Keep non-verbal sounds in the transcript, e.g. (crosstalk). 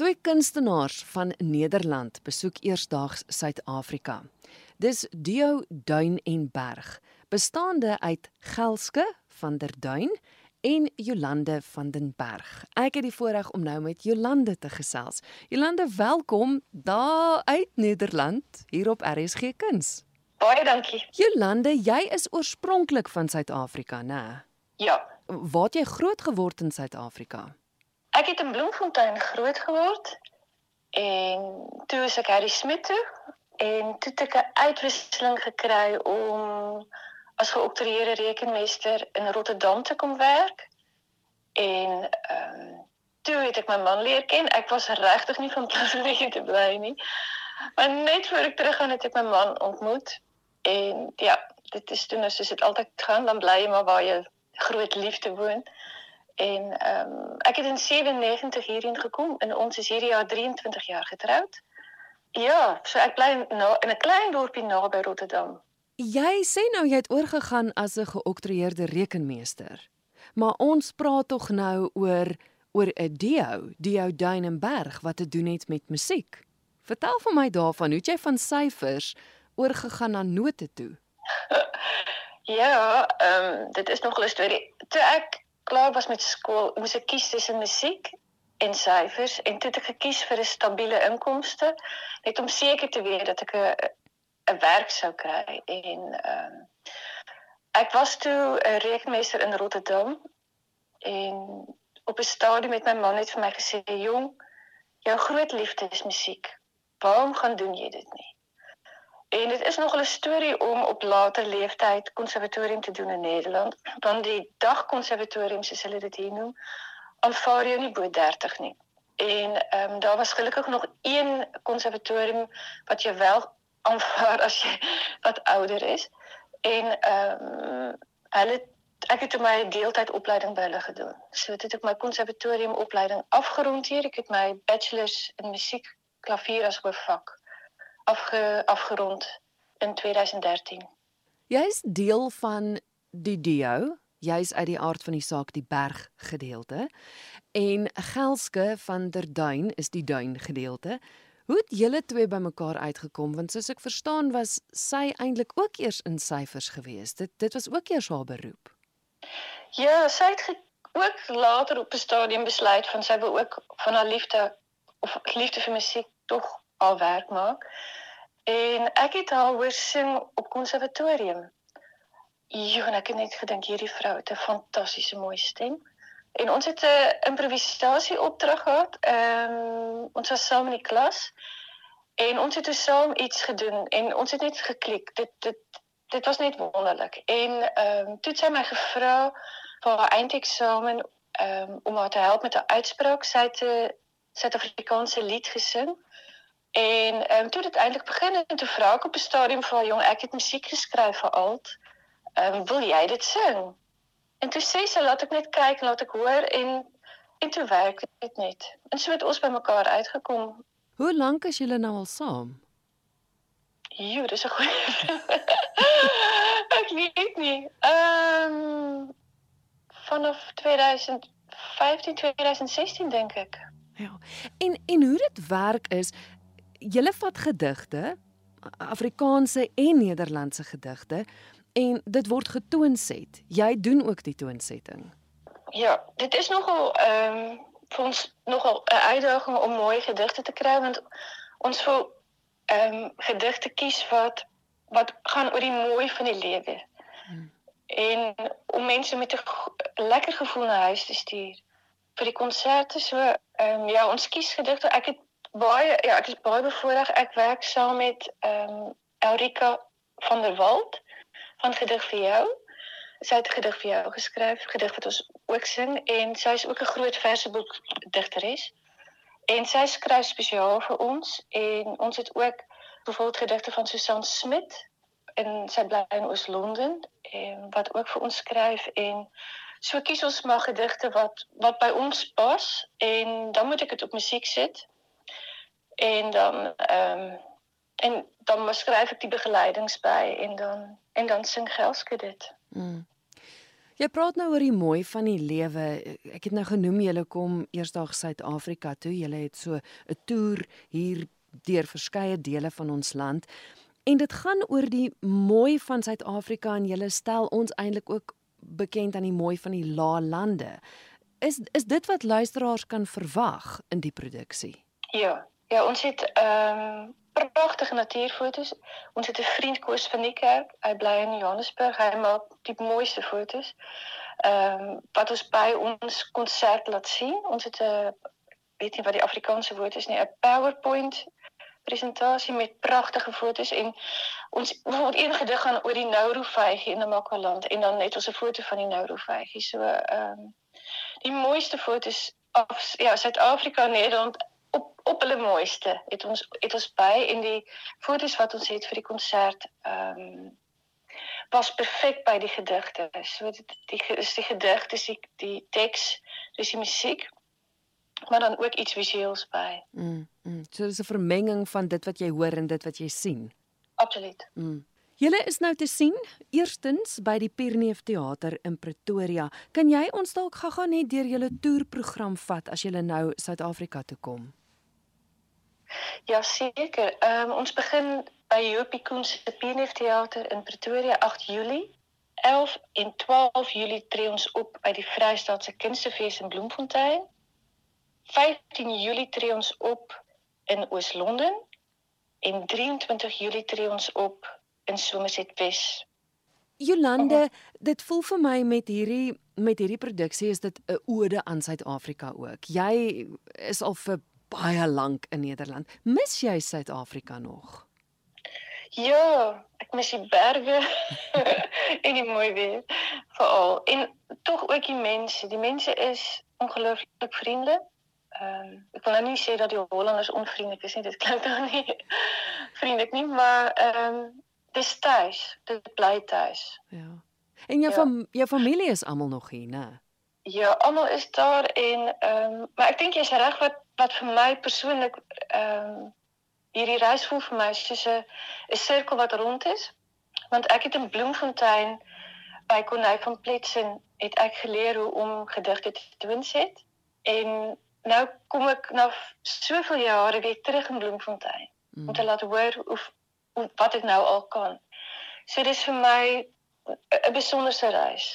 Twee kunstenaars van Nederland besoek eersdaags Suid-Afrika. Dis Dio Duin en Berg, bestaande uit Gelske van der Duin en Jolande van den Berg. Ek het die voorreg om nou met Jolande te gesels. Jolande, welkom daar uit Nederland hier op RSG Kuns. Baie dankie. Jolande, jy is oorspronklik van Suid-Afrika, né? Ja. Waar het jy groot geword in Suid-Afrika? Ek het in Bloemfontein groot geword en toe is ek Harry Smit toe en toe het ek 'n uitwisseling gekry om as geoktroeëerde rekenmeester in Rotterdam te kom werk. En ehm um, toe het ek my man leer ken. Ek was regtig nie van plan om hier te bly nie. Maar net voor ek teruggaan het ek my man ontmoet en ja, dit is toe nou soos dit altyd gaan, dan bly jy maar waar jy groot liefde woon. En ehm um, ek het in 97 hierheen gekom en ons is hierdie jaar 23 jaar getroud. Ja, so ek bly nou in 'n klein dorpie naby Rotterdam. Jy sê nou jy het oorgegaan as 'n geoktroeëerde rekenmeester. Maar ons praat tog nou oor oor 'n dio, Dio Duinenberg wat te doen het met musiek. Vertel vir my daarvan, hoe jy van syfers oorgegaan na note toe. (laughs) ja, ehm um, dit is nog 'n storie. Toe ek klaar was met skool, moes ek kies tussen musiek en syfers en toe het ek gekies vir 'n stabiele inkomste net om seker te weet dat ek 'n 'n werk sou kry en ehm um, ek was toe 'n rekenmeester in Rotterdam. En op 'n stadium met my man het vir my gesê jong jou groot liefde is musiek waarom gaan doen jy dit nie en dit is nog 'n storie om op later leeftyd konservatorium te doen in Nederland want die dagkonservatorium soos hulle dit hier noem aanvaar jy nie bo 30 nie en um, daar was gelukkig nog een konservatorium wat jy wel aanvaar as jy wat ouder is. En um, hulle ek het my deeltyd opleiding by hulle gedoen. So dit het ek my konservatorium opleiding afgerond hier. Ek het my bachelor's in musiek klavier as hoofvak afge afgerond in 2013. Jy is deel van die DIO. Jy's uit die aard van die saak die berg gedeelte en Gelske van der Duin is die duin gedeelte. Hoe het julle twee bymekaar uitgekom want soos ek verstaan was sy eintlik ook eers in syfers gewees. Dit dit was ook eers haar beroep. Ja, sy het ook later op 'n stadium besluit van sy wil ook van haar liefde of liefde vir musiek tog al werk maak. En ek het haar hoor op konservatorium. Ja, en ek het net gedink hierdie vrou het 'n fantastiese mooi stem. En ons het 'n improvisasie opdrag gehad. Ehm ons was saam in die klas en ons het saam iets gedoen en ons het net geklik. Dit dit dit was net wonderlik. En ehm um, toe het sy my haar ehm om haar te help met 'n uitspraak. Sy het 'n Suid-Afrikaanse lied gesing. En ehm um, toe het dit eintlik begin en toe vra ek op 'n stadium vir haar jong, ek het musiek geskryf vir alt. Ehm um, wil jy dit sing? En toe sê sy laat ek net kyk, laat ek hoor en en toe werk dit net. En so het ons by mekaar uitgekom. Hoe lank is julle nou al saam? Jo, dis 'n goeie. (laughs) ek weet nie. Ehm um, vanaf 2015 2016 dink ek. Ja. En en hoe dit werk is julle vat gedigte Afrikaanse en Nederlandse gedigte en dit word getoonset. Jy doen ook die toonsetting. Ja, dit is nogal ehm um, vir ons nogal 'n uitdaging om mooi gedigte te kry want ons wil ehm um, gedigte kies wat wat gaan oor die mooi van die lewe. Hmm. En om mense met 'n lekker gevoel na huis te stuur. Vir die konserte so ehm um, ja, ons kies gedigte. Ek het baie ja, ek is baie bevoorreg. Ek werk saam met ehm um, Elrika van der Walt van gedig vir jou. Sy het 'n gedig vir jou geskryf, gedig wat ons ook sing en sy is ook 'n groot verseboek digteres. En sy skryf spesiaal vir ons en ons het ook byvoorbeeld gedigte van Susan Smit en sy bly in Oos-London en wat ook vir ons skryf en so kies ons maar gedigte wat wat by ons pas en dan moet ek dit op musiek sit. En dan ehm um, en dan skryf ek die begeleidings by en dan en dan sing Gelske dit. Mm. Jy praat nou oor die mooi van die lewe. Ek het nou genoem julle kom eersdag Suid-Afrika toe. Julle het so 'n toer hier deur verskeie dele van ons land. En dit gaan oor die mooi van Suid-Afrika en julle stel ons eintlik ook bekend aan die mooi van die lae lande. Is is dit wat luisteraars kan verwag in die produksie? Ja. Ja, ons het ehm pragtige natuurfoto's. Ons het 'n vriend Koos van. Hy bly in Johannesburg. Hy maak die mooiste foto's. Ehm wat ons by ons konsert laat sien. Ons het 'n weet nie wat die Afrikaanse woord is nie, 'n PowerPoint presentasie met pragtige foto's en ons een gedig gaan oor die Nourovygie in Namakwaland en dan net ons 'n foto van die Nourovygie. So ehm die mooiste foto's af ja, Suid-Afrika en Nederland op hulle mooiste het ons het ons by en die foto's wat ons het vir die konsert ehm um, was perfek by die gedigte. So dit die is die gedigte, die die teks, dis die musiek maar dan ook iets visueels by. Mm, mm. So dis 'n vermenging van dit wat jy hoor en dit wat jy sien. Absoluut. Mm. Julle is nou te sien eerstens by die Pierneef Theater in Pretoria. Kan jy ons dalk gaga net deur julle toerprogram vat as julle nou Suid-Afrika toe kom? Ja, seker. Ehm um, ons begin by Jopie Koen se Pierneef Theater in Pretoria 8 Julie. 11 en 12 Julie tree ons op by die Vrystaatse Kunstefees in Bloemfontein. 15 Julie tree ons op in Oos-London en 23 Julie tree ons op in Somerset Wes. Jolande, dit voel vir my met hierdie met hierdie produksie is dit 'n ode aan Suid-Afrika ook. Jy is al vir baie lank in Nederland. Mis jy Suid-Afrika nog? Ja, ek mis die berge (laughs) en die mooi weer veral. En tog ook die mense. Die mense is ongelooflik vriendelik. Ehm um, ek wil nou nie sê dat die Hollanders onvriendelik is nie. Dit klink dan nie (laughs) vriendelik nie, maar ehm um, dis tuis. Dit bly tuis. Ja. En jou ja. fam jou familie is almal nog hier, né? Ja, almal is daar en ehm um, maar ek dink jy's reg wat wat vir my persoonlik ehm um, hierdie reis voel vir my soos 'n 'n sirkel wat rond is. Want ek het in Bloemfontein by Konay van Pletsen het ek geleer hoe om gedigte te doen sit en nou kom ek na soveel jare weer terug in Bloemfontein mm. om te laat hoor hoe, hoe wat ek nou al kan. So dis vir my 'n besonderse reis.